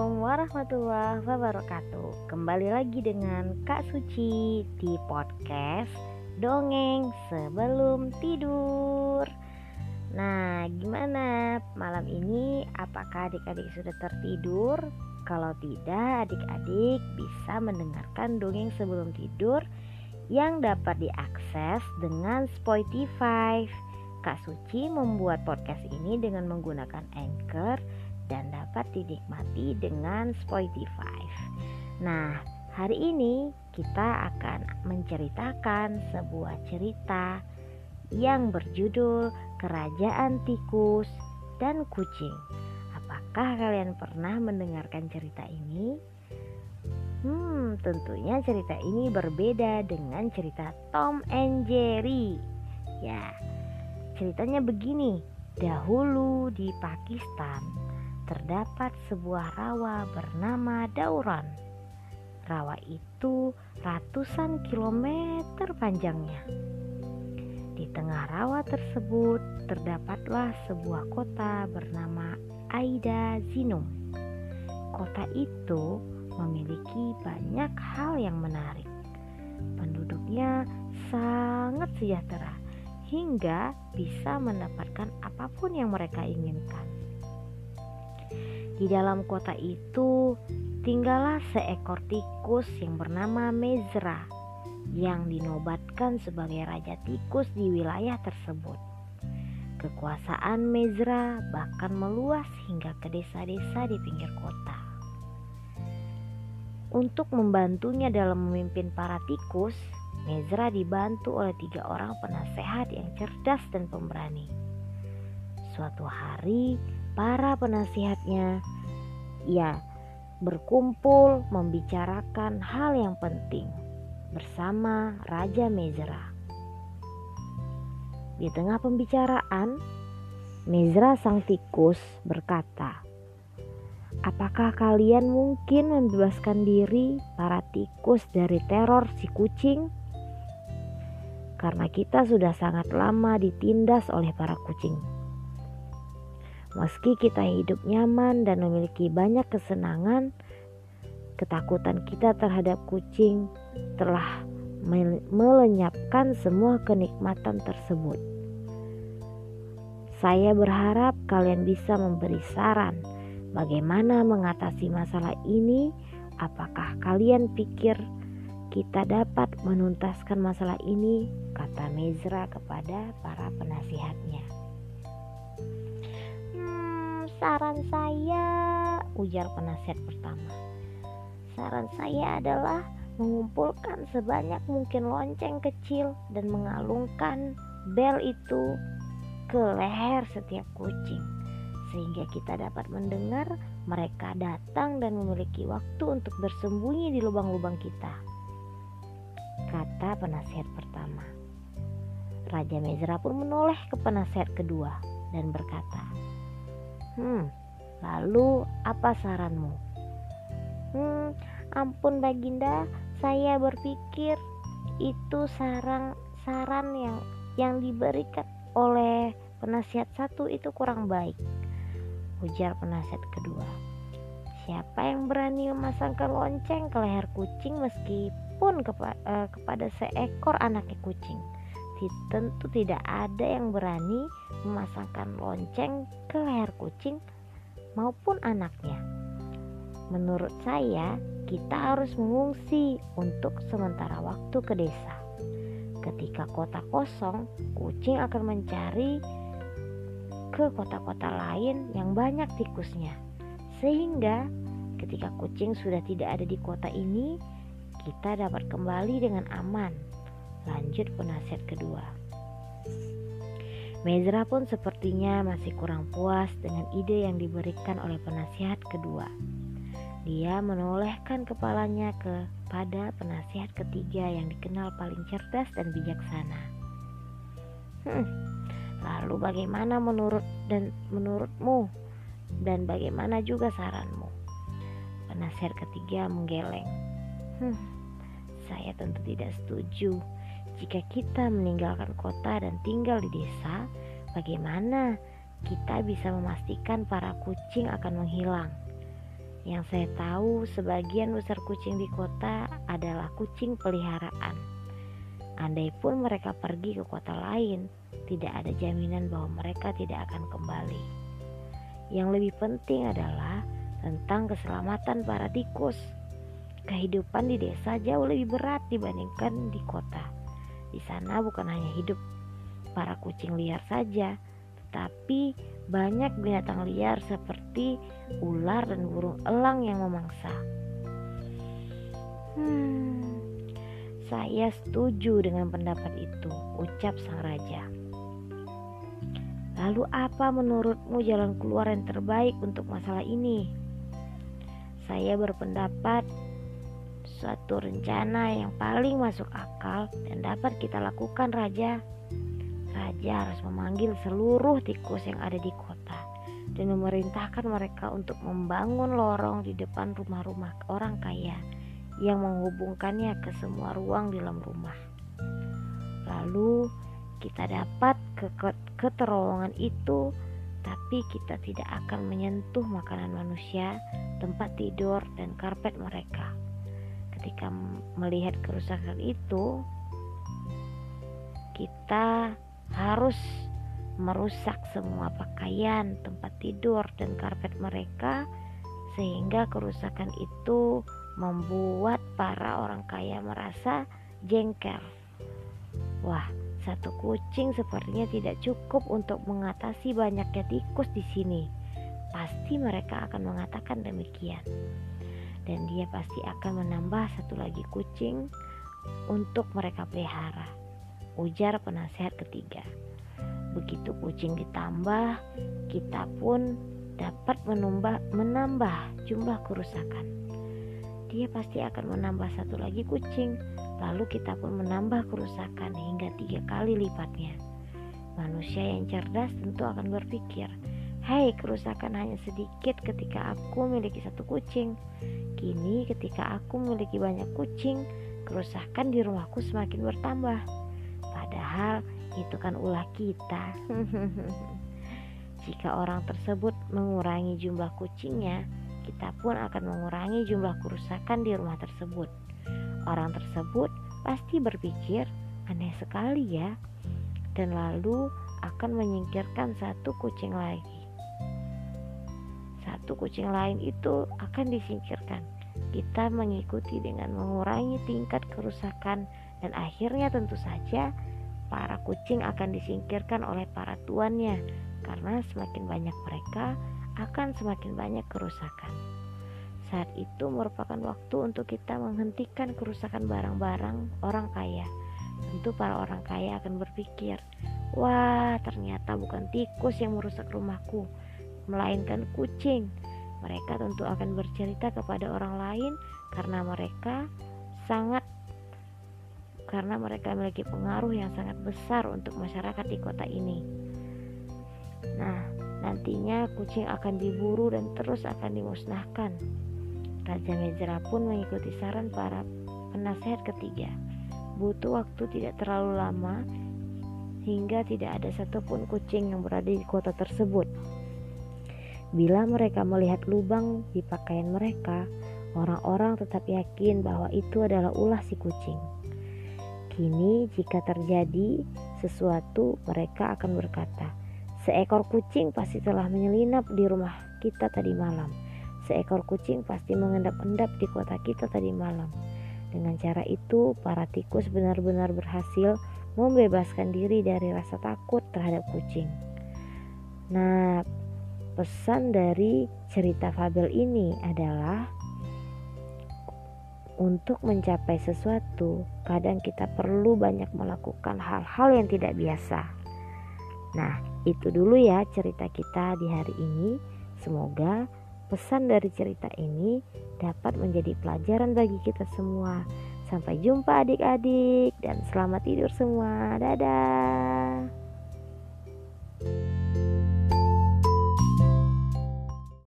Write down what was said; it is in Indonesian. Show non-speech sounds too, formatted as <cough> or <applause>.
Assalamualaikum warahmatullahi wabarakatuh. Kembali lagi dengan Kak Suci di podcast Dongeng Sebelum Tidur. Nah gimana? Malam ini apakah adik-adik sudah tertidur? Kalau tidak adik-adik bisa mendengarkan dongeng sebelum tidur yang dapat diakses dengan Spotify. Kak Suci membuat podcast ini dengan menggunakan Anchor dan dapat dinikmati dengan Spotify. Nah, hari ini kita akan menceritakan sebuah cerita yang berjudul Kerajaan Tikus dan Kucing. Apakah kalian pernah mendengarkan cerita ini? Hmm, tentunya cerita ini berbeda dengan cerita Tom and Jerry. Ya, ceritanya begini. Dahulu di Pakistan, terdapat sebuah rawa bernama Dauran. Rawa itu ratusan kilometer panjangnya. Di tengah rawa tersebut terdapatlah sebuah kota bernama Aida Zinum. Kota itu memiliki banyak hal yang menarik. Penduduknya sangat sejahtera hingga bisa mendapatkan apa pun yang mereka inginkan. Di dalam kota itu tinggallah seekor tikus yang bernama Mezra yang dinobatkan sebagai raja tikus di wilayah tersebut. Kekuasaan Mezra bahkan meluas hingga ke desa-desa di pinggir kota. Untuk membantunya dalam memimpin para tikus, Mezra dibantu oleh tiga orang penasehat yang cerdas dan pemberani. Suatu hari, para penasihatnya ya berkumpul membicarakan hal yang penting bersama Raja Mezra. Di tengah pembicaraan, Mezra sang tikus berkata, Apakah kalian mungkin membebaskan diri para tikus dari teror si kucing? Karena kita sudah sangat lama ditindas oleh para kucing. Meski kita hidup nyaman dan memiliki banyak kesenangan, ketakutan kita terhadap kucing telah melenyapkan semua kenikmatan tersebut. Saya berharap kalian bisa memberi saran bagaimana mengatasi masalah ini. Apakah kalian pikir kita dapat menuntaskan masalah ini? Kata Mezra kepada para penasihatnya. Saran saya, ujar penasihat pertama. Saran saya adalah mengumpulkan sebanyak mungkin lonceng kecil dan mengalungkan bel itu ke leher setiap kucing sehingga kita dapat mendengar mereka datang dan memiliki waktu untuk bersembunyi di lubang-lubang kita. Kata penasihat pertama. Raja Mezra pun menoleh ke penasihat kedua dan berkata, Hmm, lalu apa saranmu? Hmm, ampun Baginda, saya berpikir itu saran saran yang yang diberikan oleh penasihat satu itu kurang baik. Ujar penasihat kedua. Siapa yang berani memasangkan lonceng ke leher kucing meskipun kepa, uh, kepada seekor anaknya kucing? Tentu tidak ada yang berani memasangkan lonceng ke leher kucing maupun anaknya. Menurut saya, kita harus mengungsi untuk sementara waktu ke desa. Ketika kota kosong, kucing akan mencari ke kota-kota lain yang banyak tikusnya. Sehingga ketika kucing sudah tidak ada di kota ini, kita dapat kembali dengan aman Lanjut penasihat kedua. Mezra pun sepertinya masih kurang puas dengan ide yang diberikan oleh penasihat kedua. Dia menolehkan kepalanya kepada penasihat ketiga yang dikenal paling cerdas dan bijaksana. Hmm, lalu bagaimana menurut dan menurutmu dan bagaimana juga saranmu? Penasihat ketiga menggeleng. Hmm, saya tentu tidak setuju jika kita meninggalkan kota dan tinggal di desa, bagaimana kita bisa memastikan para kucing akan menghilang? Yang saya tahu, sebagian besar kucing di kota adalah kucing peliharaan. Andai pun mereka pergi ke kota lain, tidak ada jaminan bahwa mereka tidak akan kembali. Yang lebih penting adalah tentang keselamatan para tikus. Kehidupan di desa jauh lebih berat dibandingkan di kota. Di sana bukan hanya hidup para kucing liar saja, tetapi banyak binatang liar seperti ular dan burung elang yang memangsa. Hmm, saya setuju dengan pendapat itu, ucap sang raja. Lalu apa menurutmu jalan keluar yang terbaik untuk masalah ini? Saya berpendapat suatu rencana yang paling masuk akal dan dapat kita lakukan raja. Raja harus memanggil seluruh tikus yang ada di kota dan memerintahkan mereka untuk membangun lorong di depan rumah-rumah orang kaya yang menghubungkannya ke semua ruang dalam rumah. Lalu kita dapat ke, ke itu tapi kita tidak akan menyentuh makanan manusia, tempat tidur, dan karpet mereka. Ketika melihat kerusakan itu, kita harus merusak semua pakaian, tempat tidur, dan karpet mereka, sehingga kerusakan itu membuat para orang kaya merasa jengkel. Wah, satu kucing sepertinya tidak cukup untuk mengatasi banyaknya tikus di sini. Pasti mereka akan mengatakan demikian. Dan dia pasti akan menambah satu lagi kucing untuk mereka pelihara. Ujar penasehat ketiga. Begitu kucing ditambah, kita pun dapat menambah, menambah jumlah kerusakan. Dia pasti akan menambah satu lagi kucing Lalu kita pun menambah kerusakan hingga tiga kali lipatnya. Manusia yang cerdas tentu akan berpikir, Hai, kerusakan hanya sedikit ketika aku memiliki satu kucing. Kini ketika aku memiliki banyak kucing, kerusakan di rumahku semakin bertambah. Padahal itu kan ulah kita. <laughs> Jika orang tersebut mengurangi jumlah kucingnya, kita pun akan mengurangi jumlah kerusakan di rumah tersebut. Orang tersebut pasti berpikir aneh sekali ya dan lalu akan menyingkirkan satu kucing lagi. Satu kucing lain itu akan disingkirkan. Kita mengikuti dengan mengurangi tingkat kerusakan dan akhirnya tentu saja para kucing akan disingkirkan oleh para tuannya karena semakin banyak mereka akan semakin banyak kerusakan. Saat itu merupakan waktu untuk kita menghentikan kerusakan barang-barang orang kaya. Tentu para orang kaya akan berpikir, "Wah, ternyata bukan tikus yang merusak rumahku, melainkan kucing." Mereka tentu akan bercerita kepada orang lain karena mereka sangat karena mereka memiliki pengaruh yang sangat besar untuk masyarakat di kota ini. Nah, nantinya kucing akan diburu dan terus akan dimusnahkan. Raja Mezra pun mengikuti saran para penasehat ketiga. Butuh waktu tidak terlalu lama hingga tidak ada satupun kucing yang berada di kota tersebut. Bila mereka melihat lubang di pakaian mereka, orang-orang tetap yakin bahwa itu adalah ulah si kucing. Kini, jika terjadi sesuatu, mereka akan berkata, "Seekor kucing pasti telah menyelinap di rumah kita tadi malam." Seekor kucing pasti mengendap-endap di kota kita tadi malam. Dengan cara itu, para tikus benar-benar berhasil membebaskan diri dari rasa takut terhadap kucing. Nah, pesan dari cerita fabel ini adalah untuk mencapai sesuatu, kadang kita perlu banyak melakukan hal-hal yang tidak biasa. Nah, itu dulu ya cerita kita di hari ini. Semoga Pesan dari cerita ini dapat menjadi pelajaran bagi kita semua. Sampai jumpa adik-adik dan selamat tidur semua. Dadah.